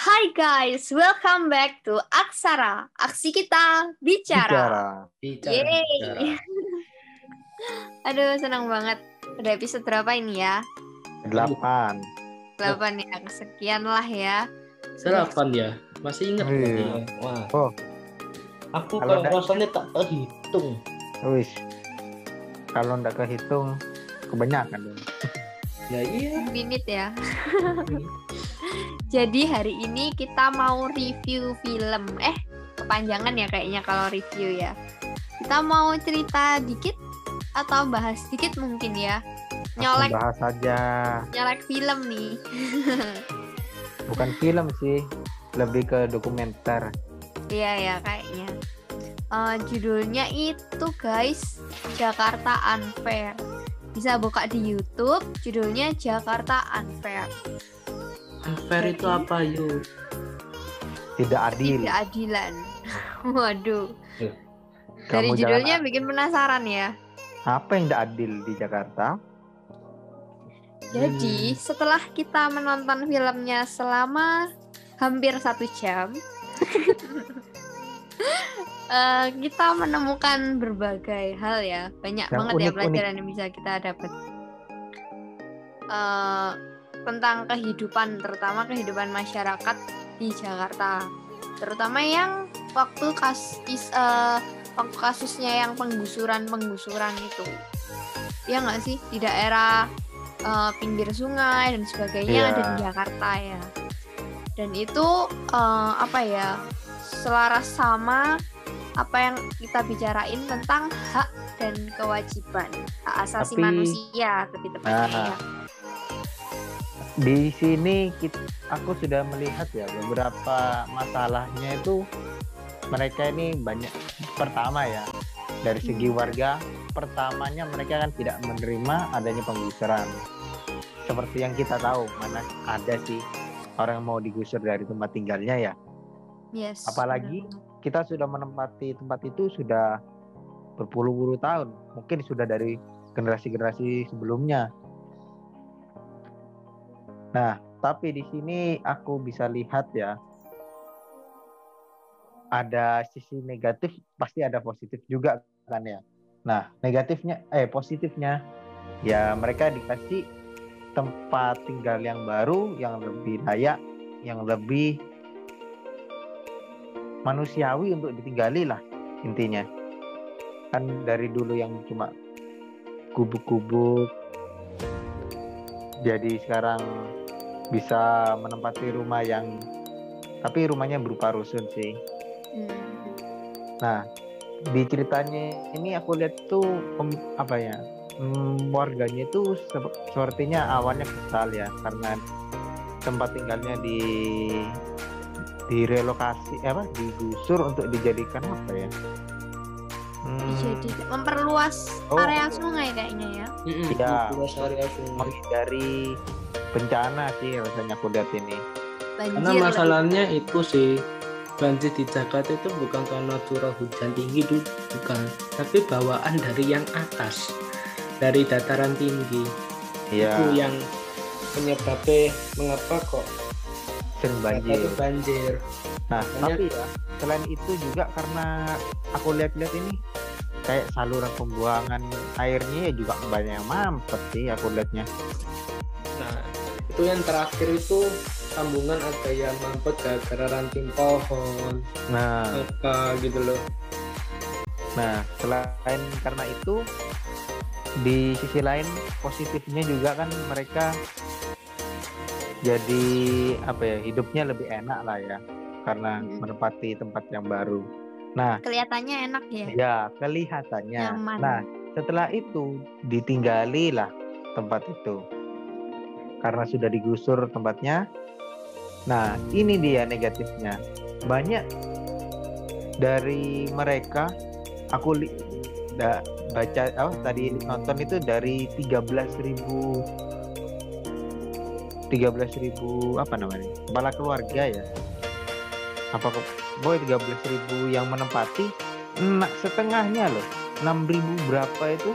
Hai guys, welcome back to Aksara. Aksi kita bicara. Bicara. Yeay. bicara. Aduh, senang banget. Udah episode berapa ini ya? Delapan. 8 ya. Sekian lah ya. Selapan ya. Masih ingat Iya. ya? Wah. Oh. Aku Kalau rasanya tak terhitung. Wis. Kalau ndak kehitung kebanyakan dong. Ya iya. Minit ya. Jadi hari ini kita mau review film. Eh, kepanjangan ya kayaknya kalau review ya. Kita mau cerita dikit atau bahas dikit mungkin ya. Aku Nyolek bahas aja. nyolek film nih. Bukan film sih, lebih ke dokumenter. Iya ya kayaknya. Eh, judulnya itu guys Jakarta Unfair. Bisa buka di YouTube. Judulnya Jakarta Unfair. Unfair itu apa yuk? Tidak adil. Tidak adilan. Waduh. Dari Kamu judulnya jangan- bikin penasaran ya. Apa yang tidak adil di Jakarta? Jadi setelah kita menonton filmnya selama hampir satu jam, eh, kita menemukan berbagai hal ya, banyak Yang banget ya unik-unik. pelajaran yang bisa kita dapat Eh, tentang kehidupan, terutama kehidupan masyarakat di Jakarta, terutama yang waktu kasus waktu kasusnya yang penggusuran penggusuran itu, ya nggak sih di daerah eh, pinggir sungai dan sebagainya Iya. ada di Jakarta ya. Dan itu eh, apa ya selaras sama apa yang kita bicarain tentang hak dan kewajiban hak asasi Tapi- manusia lebih tepatnya ya. Di sini kit- aku sudah melihat ya beberapa masalahnya itu mereka ini banyak pertama ya dari segi Hmm. warga pertamanya mereka kan tidak menerima adanya penggusuran seperti yang kita tahu mana ada sih orang yang mau digusur dari tempat tinggalnya ya Yes. Apalagi benar. kita sudah menempati tempat itu sudah berpuluh-puluh tahun mungkin sudah dari generasi-generasi sebelumnya nah tapi di sini aku bisa lihat ya ada sisi negatif pasti ada positif juga kan ya. Nah negatifnya eh positifnya ya mereka dikasih tempat tinggal yang baru yang lebih layak yang lebih manusiawi untuk ditinggali lah intinya. Kan dari dulu yang cuma gubuk-gubuk jadi sekarang bisa menempati rumah yang tapi rumahnya berupa rusun sih Hmm. nah di ceritanya ini aku lihat tuh pem- apa ya hmm, warganya itu sep- sepertinya awalnya kesal ya karena tempat tinggalnya di direlokasi eh, apa digusur untuk dijadikan apa ya Hmm, Jadi memperluas Oh. area sungai kayaknya ya. Iya. Sari Asungai. menghindari bencana sih rasanya aku lihat ini. Banjir. Karena lebih- masalahnya itu sih banjir di Jakarta itu bukan karena curah hujan tinggi itu bukan, tapi bawaan dari yang atas, dari dataran tinggi. Ya itu yang penyebabnya mengapa kok sering banjir. itu banjir. nah Banyak- tapi ya. selain itu juga karena aku lihat-lihat ini kayak saluran pembuangan airnya ya juga banyak yang mampet sih aku lihatnya itu yang terakhir itu sambungan ada yang mampet gara-gara ranting pohon nah apa gitu loh. Nah, selain karena itu di sisi lain positifnya juga kan mereka jadi apa ya hidupnya lebih enak lah ya karena Mm. menempati tempat yang baru. Nah, kelihatannya enak ya. ya kelihatannya. Nyaman. Nah, setelah itu ditinggali lah tempat itu karena sudah digusur tempatnya. Nah, ini dia negatifnya. Banyak dari mereka aku li, baca oh tadi nonton itu dari 13.000 13.000 apa namanya? kepala keluarga ya. Apa boy 13.000 yang menempati nah, setengahnya loh 6.000 berapa itu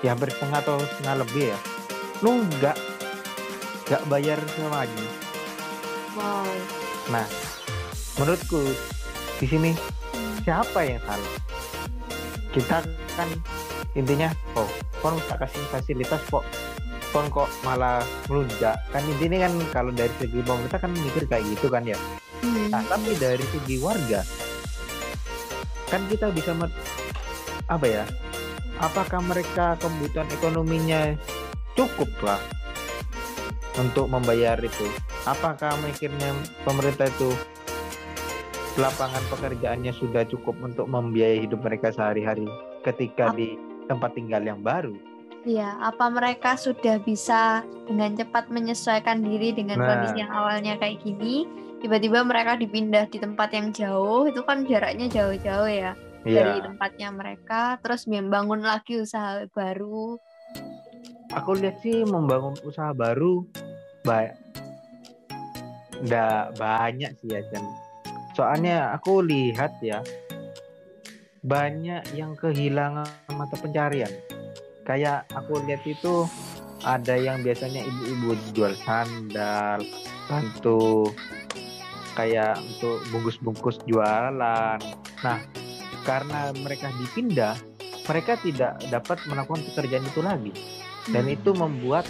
ya hampir setengah atau setengah lebih ya nunggak nggak bayar semuanya Wow. Nah, menurutku di sini Hmm. siapa yang salah? Kita kan intinya, oh, kon tak kasih fasilitas kok, kon kok malah melunjak. Kan intinya kan kalau dari segi pemerintah kan mikir kayak gitu kan ya. Hmm. Nah, tapi dari segi warga, kan kita bisa met- apa ya? Apakah mereka kebutuhan ekonominya cukup lah untuk membayar itu? Apakah mikirnya pemerintah itu lapangan pekerjaannya sudah cukup untuk membiayai hidup mereka sehari-hari ketika Ap- di tempat tinggal yang baru? Iya, apa mereka sudah bisa dengan cepat menyesuaikan diri dengan Nah. kondisi yang awalnya kayak gini, tiba-tiba mereka dipindah di tempat yang jauh, itu kan jaraknya jauh-jauh ya dari Iya, tempatnya mereka, terus membangun lagi usaha baru. aku lihat sih membangun usaha baru banyak, nggak banyak sih ya Chan. Soalnya aku lihat ya banyak yang kehilangan mata pencarian. Kayak aku lihat itu ada yang biasanya ibu-ibu jual sandal, bantu kayak untuk bungkus-bungkus jualan. Nah, karena mereka dipindah, mereka tidak dapat melakukan pekerjaan itu lagi dan Hmm. itu membuat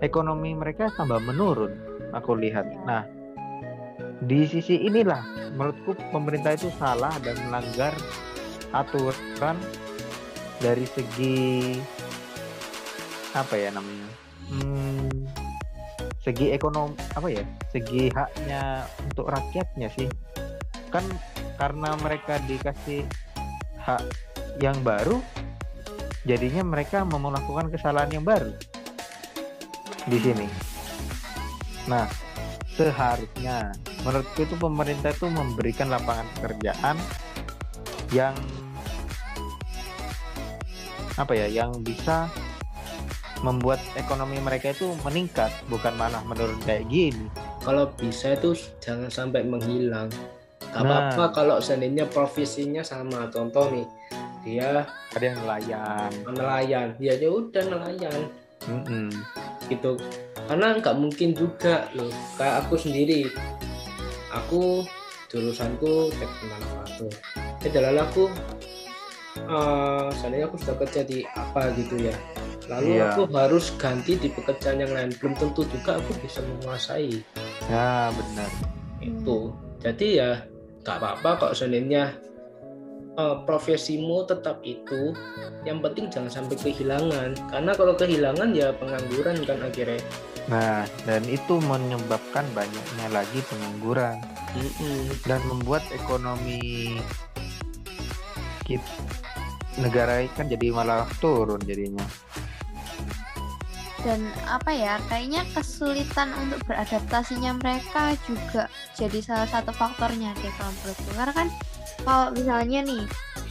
ekonomi mereka tambah menurun aku lihat. Nah di sisi inilah menurutku pemerintah itu salah dan melanggar aturan dari segi apa ya namanya hmm, segi ekonomi apa ya segi haknya untuk rakyatnya sih. Kan karena mereka dikasih hak yang baru jadinya mereka mau melakukan kesalahan yang baru di sini. Nah, seharusnya menurutku itu pemerintah itu memberikan lapangan pekerjaan yang apa ya, yang bisa membuat ekonomi mereka itu meningkat, bukan malah menurun kayak gini. kalau bisa itu jangan sampai menghilang Gak Nah. apa-apa kalau seandainya profesinya sama contoh nih dia Ada yang nelayan. nelayan ya ya udah nelayan Mm-mm. Gitu. Karena nggak mungkin juga loh. Kayak aku sendiri. Aku jurusanku teknik manufaktur ya dalam aku eh seandainya aku sudah kerja di apa gitu ya. Lalu Iya. aku harus ganti di pekerjaan yang lain. Belum tentu juga aku bisa menguasai. Ya, benar. itu. Jadi ya nggak apa-apa kok seandainya eh, profesimu tetap itu yang penting jangan sampai kehilangan karena kalau kehilangan ya pengangguran kan akhirnya Nah, dan itu menyebabkan banyaknya lagi pengangguran. Mm-mm. dan membuat ekonomi kita negara kan jadi malah turun jadinya. dan apa ya kayaknya kesulitan untuk beradaptasinya mereka juga jadi salah satu faktornya deh kalau menurutku karena kan kalau misalnya nih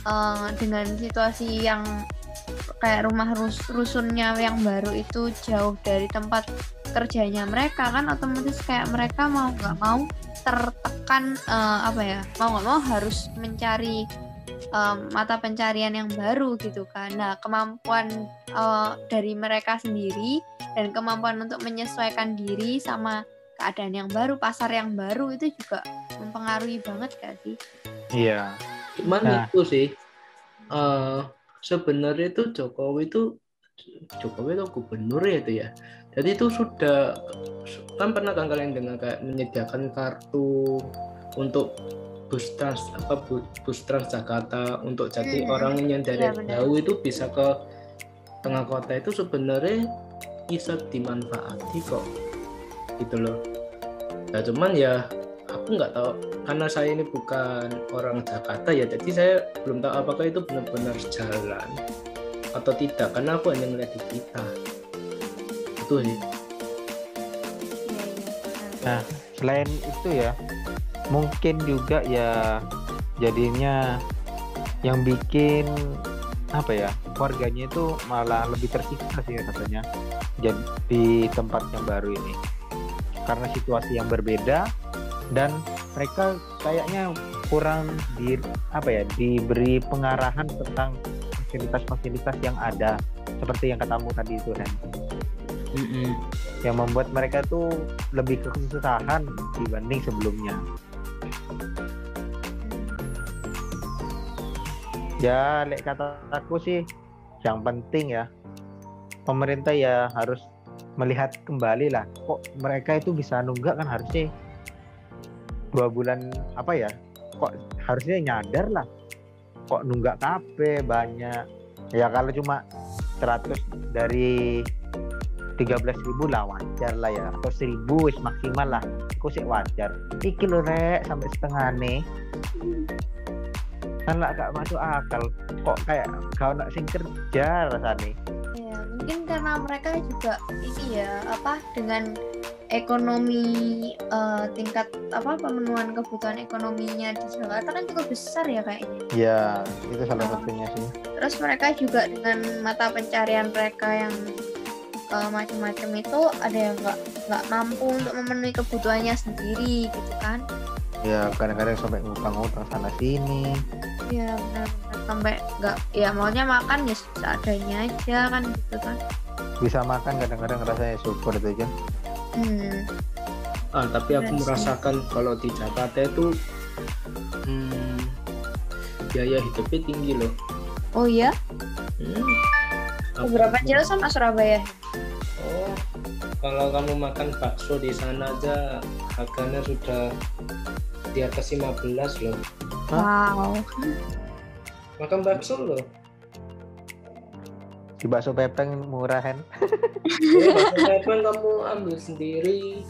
eh, dengan situasi yang kayak rumah rus rusunnya yang baru itu jauh dari tempat kerjanya mereka kan otomatis kayak mereka mau nggak mau tertekan eh, apa ya mau nggak mau harus mencari em, mata pencarian yang baru gitu kan nah kemampuan eh, dari mereka sendiri dan kemampuan untuk menyesuaikan diri sama keadaan yang baru, pasar yang baru itu juga mempengaruhi banget gak sih? Iya. cuman Nah. itu sih eh sebenarnya itu Jokowi itu Jokowi itu gubernur ya itu ya jadi itu sudah kan pernah kan kalian dengar kayak menyediakan kartu untuk bus trans apa bu- bus trans Jakarta untuk jadi Hmm, orang yang dari benar. jauh itu bisa ke tengah kota itu sebenarnya bisa dimanfaati kok gitu loh nah cuman ya aku nggak tahu. Karena saya ini bukan orang Jakarta ya jadi saya belum tahu apakah itu benar-benar jalan atau tidak. Karena aku hanya melihat di kita itu sih. Nah, selain itu ya, mungkin juga ya jadinya yang bikin apa ya warganya itu malah lebih tersiksa sih katanya jadi di tempat yang baru ini. Karena situasi yang berbeda dan mereka kayaknya kurang di apa ya diberi pengarahan tentang fasilitas-fasilitas yang ada seperti yang katamu tadi itu Ren. Mm-mm. yang membuat mereka tuh lebih kesusahan dibanding sebelumnya. Ya, lek kata aku sih yang penting ya pemerintah ya harus melihat kembali lah kok mereka itu bisa nunggak kan harusnya dua bulan apa ya kok harusnya nyadar lah. Kok nunggak KP banyak. Ya kalau cuma 100 dari 13.000 ribu lah wajar lah ya. Atau 1000 wis maksimal lah. Aku sih wajar. Iki lho rek sampai setengah nih kan lah gak masuk akal. Kok kayak kau nak sing kerja rasanya Ya, mungkin karena mereka juga ini ya apa dengan ekonomi eh, tingkat apa pemenuhan kebutuhan ekonominya di Jakarta kan cukup besar ya kayaknya. ya itu salah Oh. satunya sih Terus mereka juga dengan mata pencarian mereka yang eh, macam-macam itu ada yang nggak nggak mampu untuk memenuhi kebutuhannya sendiri gitu kan? ya kadang-kadang sampai ngutang-ngutang sana sini Ya benar-benar sampai nggak ya maunya makan ya seadanya aja kan gitu kan? bisa makan kadang-kadang rasanya syukur itu aja Hmm. Ah, tapi aku sih. merasakan kalau di Jakarta itu hmm, biaya hidupnya tinggi loh. Oh iya? Hmm. Berapa Apalagi- jauh sama Surabaya? Oh, kalau kamu makan bakso di sana aja harganya sudah di atas 15 loh. Wow. Makan bakso loh. Di bakso pepeng murahan. Ya, bakso pepeng kamu ambil sendiri.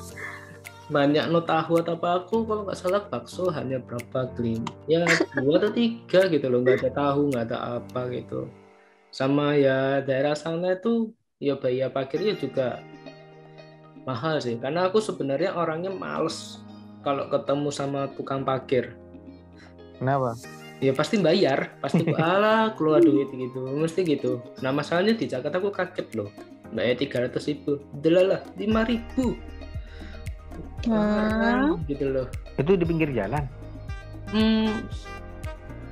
Banyak no tahu atau apa aku kalau nggak salah bakso hanya berapa klim? Ya dua atau tiga gitu loh nggak ada tahu nggak ada apa gitu. Sama ya daerah sana itu ya biaya parkirnya juga mahal sih. Karena aku sebenarnya orangnya males kalau ketemu sama tukang parkir. Kenapa ya pasti bayar. Pasti alah keluar duit gitu. Mesti gitu. Nah masalahnya di Jakarta aku kaget loh. Bayar tiga ratus ribu. Delalah lima ribu. Hmm. gitu loh. Itu di pinggir jalan? Hmm,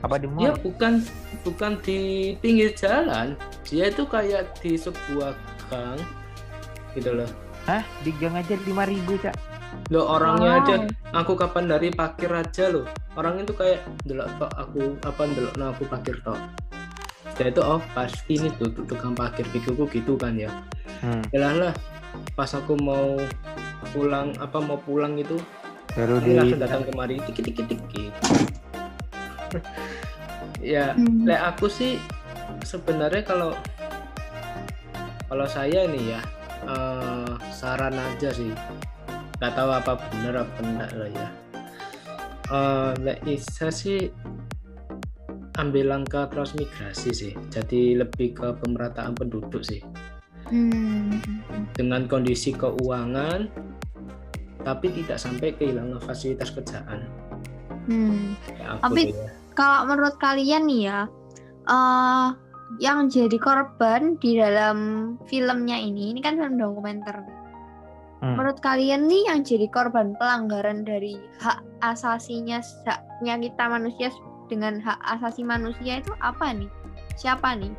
apa di dia mall bukan bukan di pinggir jalan. Dia itu kayak di sebuah gang gitu loh. Hah? Di gang aja lima ribu cak lo orangnya Wow. aja aku kapan dari parkir aja loh orang itu kayak delok tok aku apa delok nah aku parkir tok dia itu oh pasti ini tuh tukang parkir pikirku gitu kan ya hmm. Yalah lah pas aku mau pulang apa mau pulang itu baru dia di langsung datang kemari dikit dikit dikit ya Hmm. lek aku sih sebenarnya kalau kalau saya nih ya eh, saran aja sih nggak tahu apa benar apa enggak lah ya bisa sih ambil langkah transmigrasi sih jadi lebih ke pemerataan penduduk sih Hmm. dengan kondisi keuangan tapi tidak sampai kehilangan fasilitas kerjaan Hmm. ya, Tapi- ya. Kalau menurut kalian nih ya, eh yang jadi korban di dalam filmnya ini, ini kan film dokumenter. Hmm. Menurut kalian nih yang jadi korban pelanggaran dari hak asasinya haknya kita manusia dengan hak asasi manusia itu apa nih? Siapa nih?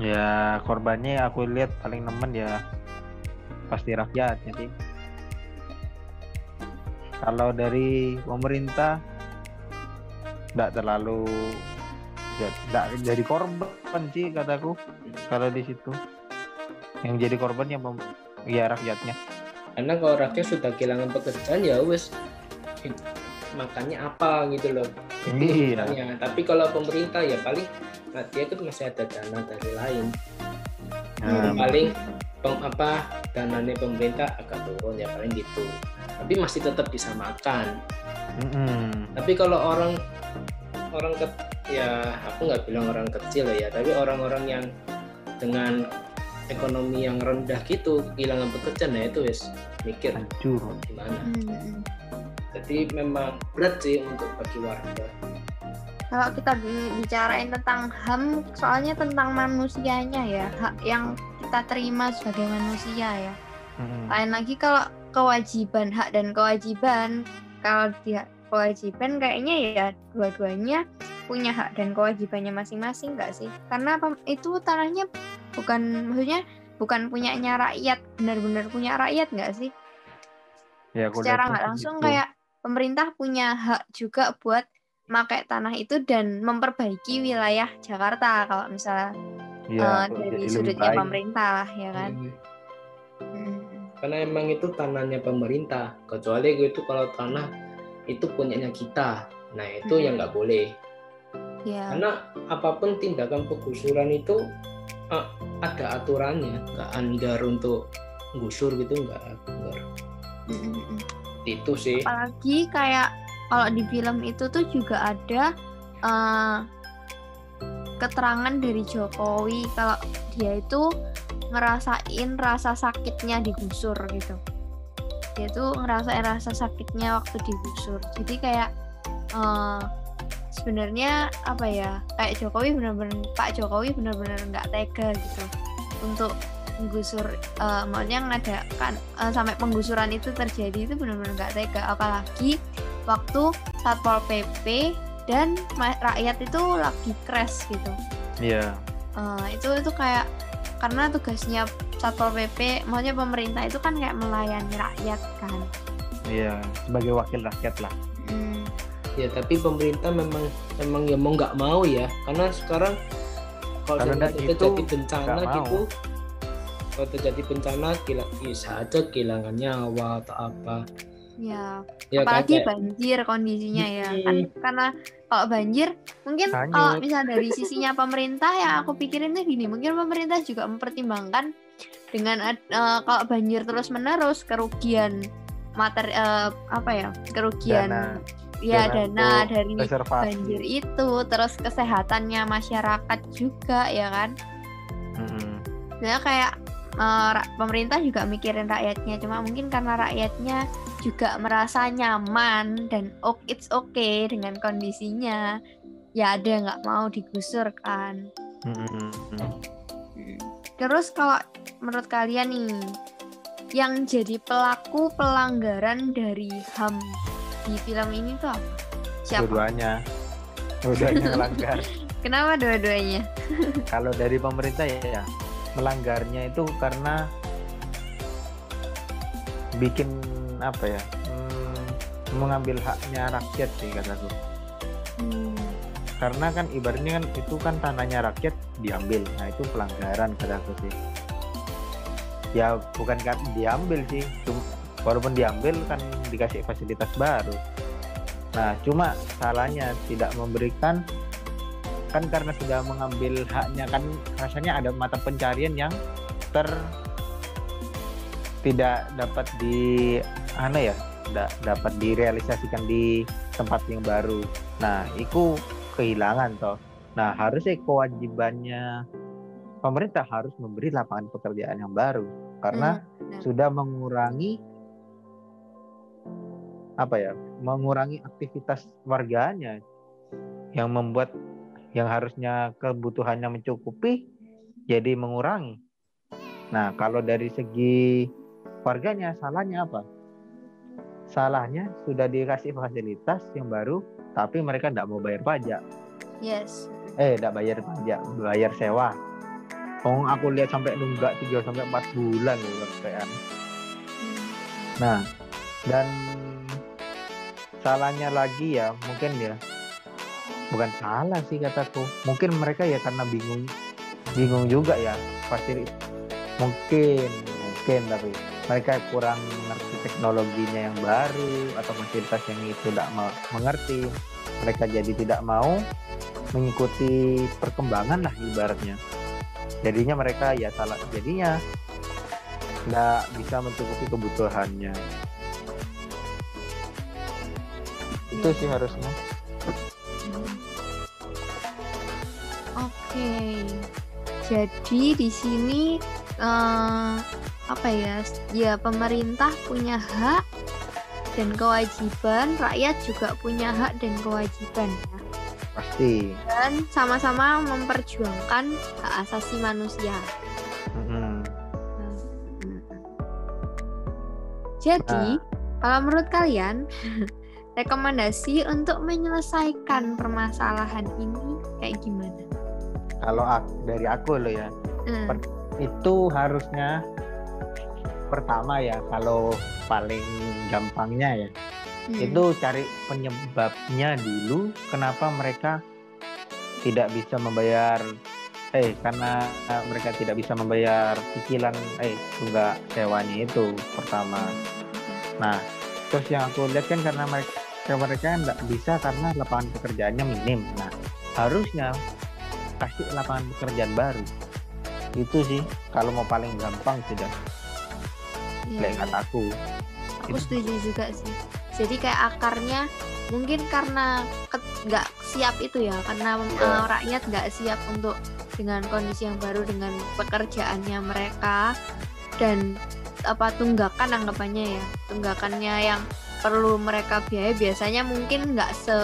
ya korbannya aku lihat paling nemen ya pasti rakyat jadi kalau dari pemerintah tidak terlalu ya, nggak jadi korban sih kataku kalau di situ yang jadi korban ya pem- ya rakyatnya. Karena kalau rakyat sudah kehilangan pekerjaan ya wes makannya apa gitu loh. Itu Iya. tapi kalau pemerintah ya paling nah, dia kan masih ada dana dari lain. Nah, paling pem, apa dananya pemerintah agak turun ya paling gitu. Tapi masih tetap bisa makan mm-mm. tapi kalau orang orang ke ya aku nggak bilang orang kecil ya tapi orang-orang yang dengan ekonomi yang rendah gitu kehilangan pekerjaan ya itu wes mikir hancur gimana Hmm. jadi memang berat sih untuk bagi warga Kalau kita bi- bicarain tentang HAM, soalnya tentang manusianya ya, hak yang kita terima sebagai manusia ya. Mm-mm. Lain lagi kalau kewajiban hak dan kewajiban, kalau dia kewajiban kayaknya ya dua-duanya punya hak dan kewajibannya masing-masing nggak sih? Karena itu tanahnya bukan maksudnya bukan punyanya rakyat benar-benar punya rakyat nggak sih Ya, aku secara nggak langsung gitu. kayak pemerintah punya hak juga buat pakai tanah itu dan memperbaiki wilayah Jakarta kalau misalnya Iya, eh, untuk dari sudutnya baik. pemerintah lah ya kan Hmm. Hmm. karena emang itu tanahnya pemerintah kecuali itu kalau tanah itu punyanya kita nah itu Hmm. yang nggak boleh ya karena apa pun tindakan penggusuran itu eh, ada aturannya nggak anggar untuk gusur gitu nggak anggar. Mm, mm, mm. itu sih. Apalagi kayak kalau di film itu tuh juga ada eh, keterangan dari Jokowi kalau dia itu ngerasain rasa sakitnya digusur gitu. Dia tuh ngerasain rasa sakitnya waktu digusur. Jadi kayak eh, sebenarnya apa ya kayak Jokowi benar-benar Pak Jokowi benar-benar nggak tega gitu untuk menggusur eh maunya ngadakan eh, sampai penggusuran itu terjadi itu benar-benar nggak tega apalagi waktu satpol pp dan rakyat itu lagi crash gitu Iya. Eh, itu itu kayak karena tugasnya satpol pp maunya pemerintah itu kan kayak melayani rakyat kan Iya, sebagai wakil rakyat lah. Ya tapi pemerintah memang memang ya mau nggak mau ya karena sekarang kalau gitu, terjadi bencana nggak mau. gitu kalau terjadi bencana gila bisa aja kehilangan nyawa atau apa ya ya kan apalagi kayak- banjir kondisinya ya Mm-mm. kan karena kalau banjir mungkin Hanyut. kalau misal dari sisinya pemerintah ya aku pikirin tuh gini mungkin pemerintah juga mempertimbangkan dengan eh, kalau banjir terus menerus kerugian materi eh, apa ya kerugian Dana, ya dana dari reservasi. banjir itu terus kesehatannya masyarakat juga ya kan Mm-mm. Sebenarnya kayak ra- pemerintah juga mikirin rakyatnya, cuma mungkin karena rakyatnya juga merasa nyaman dan oh, it's okay dengan kondisinya, ya ada yang nggak mau digusur kan. Mm-mm. Terus kalau menurut kalian nih, yang jadi pelaku pelanggaran dari HAM di film ini tuh apa? Siapa? Dua-duanya. Dua-duanya melanggar. Kenapa dua-duanya? Kalau dari pemerintah ya melanggarnya itu karena bikin apa ya? hmm, mengambil haknya rakyat sih kataku. Hmm, Karena kan ibaratnya kan itu kan tanahnya rakyat diambil. Nah, itu pelanggaran kataku sih. Ya bukan kan diambil sih. Cuma, walaupun diambil kan dikasih fasilitas baru. Nah, cuma salahnya tidak memberikan kan karena sudah mengambil haknya kan rasanya ada mata pencarian yang ter tidak dapat di ana ya da- dapat direalisasikan di tempat yang baru. Nah, itu kehilangan toh. Nah, harusnya kewajibannya pemerintah harus memberi lapangan pekerjaan yang baru karena benar. sudah mengurangi apa ya mengurangi aktivitas warganya yang membuat yang harusnya kebutuhannya mencukupi jadi mengurangi. Nah kalau dari segi warganya salahnya apa? Salahnya sudah dikasih fasilitas yang baru tapi mereka tidak mau bayar pajak. Yes. eh tidak bayar pajak bayar sewa. Oh, aku lihat sampai nunggak 3 sampai 4 bulan loh Hmm. Nah, dan salahnya lagi ya mungkin ya. Bukan salah sih kataku. Mungkin mereka ya karena bingung. Bingung juga ya pasti. Mungkin mungkin tapi mereka kurang mengerti teknologinya yang baru atau fasilitas yang itu tidak mengerti. Mereka jadi tidak mau mengikuti perkembangan lah ibaratnya. Jadinya mereka ya salah jadinya. Nggak bisa mencukupi kebutuhannya itu sih harusnya Oke, jadi di sini eh, apa ya? Ya pemerintah punya hak dan kewajiban, rakyat juga punya hak dan kewajiban ya. pasti Dan sama-sama memperjuangkan hak asasi manusia. Mm-mm. Jadi, kalau menurut kalian, rekomendasi untuk menyelesaikan permasalahan ini kayak gimana? kalau aku, dari aku loh ya Hmm, itu harusnya pertama ya kalau paling gampangnya ya Hmm. itu cari penyebabnya dulu kenapa mereka tidak bisa membayar eh karena mereka tidak bisa membayar cicilan eh tunggak sewanya itu pertama nah terus yang aku lihat kan karena mereka mereka nggak bisa karena lapangan pekerjaannya minim. Nah harusnya kasih lapangan pekerjaan baru. Itu sih kalau mau paling gampang sudah Iya, lek kataku. Aku setuju juga sih. Jadi kayak akarnya mungkin karena ke- nggak siap itu ya karena Iya. eh, rakyat nggak siap untuk dengan kondisi yang baru dengan pekerjaannya mereka dan apa tunggakan anggapannya ya tunggakannya yang perlu mereka biaya biasanya mungkin nggak se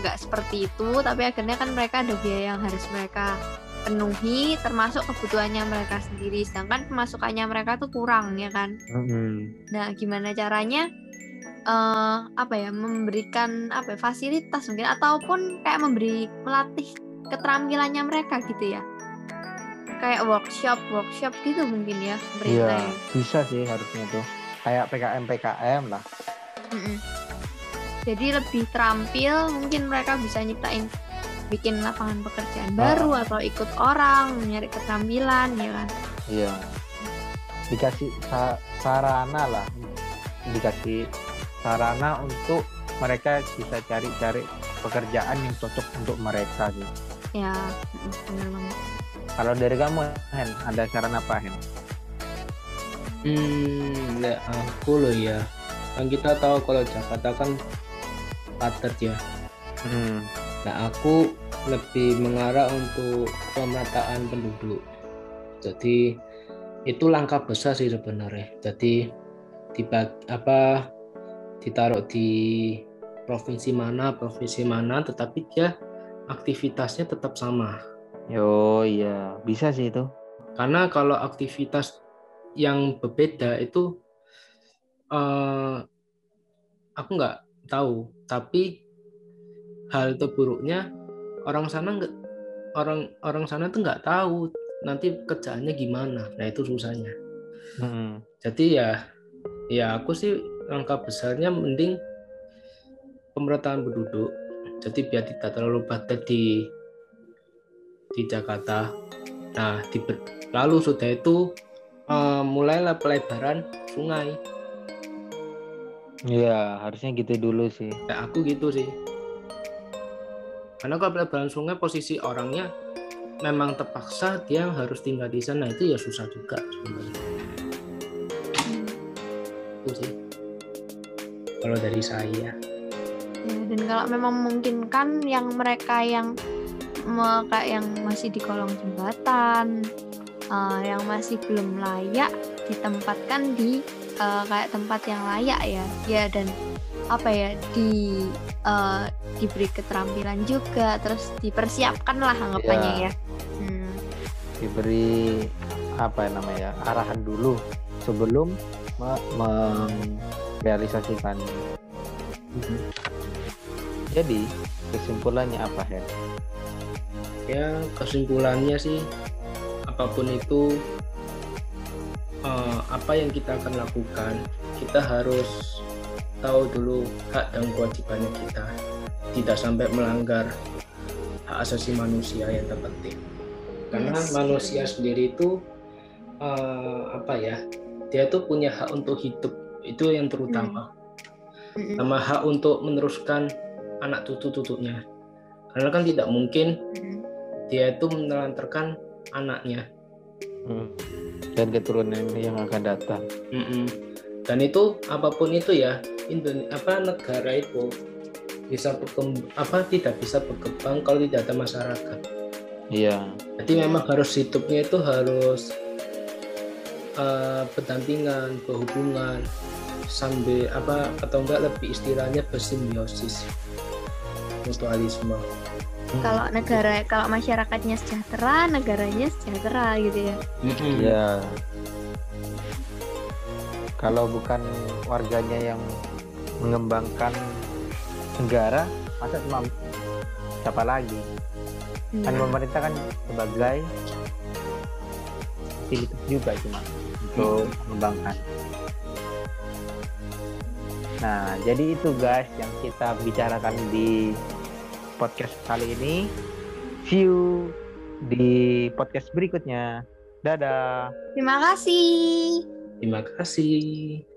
nggak seperti itu tapi akhirnya kan mereka ada biaya yang harus mereka penuhi termasuk kebutuhannya mereka sendiri sedangkan pemasukannya mereka tuh kurang ya kan Mm-mm. Nah, gimana caranya eh apa ya memberikan apa ya, fasilitas mungkin ataupun kayak memberi melatih keterampilannya mereka gitu ya. Kayak workshop, workshop gitu mungkin ya Iya, pemerintah ya. bisa sih harusnya tuh. Kayak PKM PKM lah. Mm-mm. Jadi lebih terampil, mungkin mereka bisa nyiptain bikin lapangan pekerjaan Ah. baru atau ikut orang nyari keterampilan ya kan. Iya. Dikasih sa- sarana lah. Dikasih sarana untuk mereka bisa cari-cari pekerjaan yang cocok untuk mereka sih. Ya, benar banget. Kalau dari kamu, Hen, ada saran apa, Hen? Hmm, ya aku loh ya. Kan kita tahu kalau Jakarta kan padat ya. Hmm. Nah, aku lebih mengarah untuk pemerataan penduduk. Jadi itu langkah besar sih sebenarnya. Jadi dibag, apa ditaruh di provinsi mana, provinsi mana, tetapi dia aktivitasnya tetap sama. Yo, iya, bisa sih itu. Karena kalau aktivitas yang berbeda itu eh, aku nggak tahu, tapi hal terburuknya orang sana nggak orang orang sana tuh nggak tahu nanti kerjaannya gimana. Nah itu susahnya. Hmm. Jadi ya ya aku sih langkah besarnya mending pemerataan penduduk. Jadi biar tidak terlalu padat di di Jakarta. Nah, di, lalu sudah itu eh, mulailah pelebaran sungai. Iya, harusnya gitu dulu sih. Kayak aku gitu sih. Karena kalau pelebaran sungai posisi orangnya memang terpaksa dia harus tinggal di sana itu ya susah juga sebenarnya. Itu sih. Kalau dari saya. Ya, dan kalau memang memungkinkan yang mereka yang me- kayak yang masih di kolong jembatan, eh, yang masih belum layak ditempatkan di eh, kayak tempat yang layak ya, ya dan apa ya di eh, diberi keterampilan juga, terus dipersiapkan lah anggapannya Iya. ya. Hmm, Diberi apa namanya arahan dulu sebelum me- merealisasikan. Jadi kesimpulannya apa, Hen? ya kesimpulannya sih apa pun itu apa yang kita akan lakukan kita harus tahu dulu hak dan kewajibannya kita. Tidak sampai melanggar hak asasi manusia yang terpenting. Karena Yes. manusia sendiri itu eh, apa ya dia tuh punya hak untuk hidup. Itu yang terutama. Mm-mm, sama hak untuk meneruskan anak cucu-cucunya. Karena kan tidak mungkin mm-mm. dia itu menelantarkan anaknya Hmm. Dan keturunan yang akan datang. Mm-mm. dan itu apa pun itu ya Indone- apa negara itu bisa berkembang apa tidak bisa berkembang kalau tidak ada masyarakat Iya. jadi memang harus hidupnya itu harus eh, berdampingan berhubungan sambil apa atau enggak lebih istilahnya bersimbiosis mutualisme Kalau negara, kalau masyarakatnya sejahtera, negaranya sejahtera gitu ya. Iya. Kalau bukan warganya yang mengembangkan negara, masa cuma siapa lagi? Kan Iya. pemerintah kan sebagai fasilitas juga cuma untuk mengembangkan. Nah, jadi itu guys yang kita bicarakan di podcast kali ini. See you di podcast berikutnya. Dadah. Terima kasih. Terima kasih.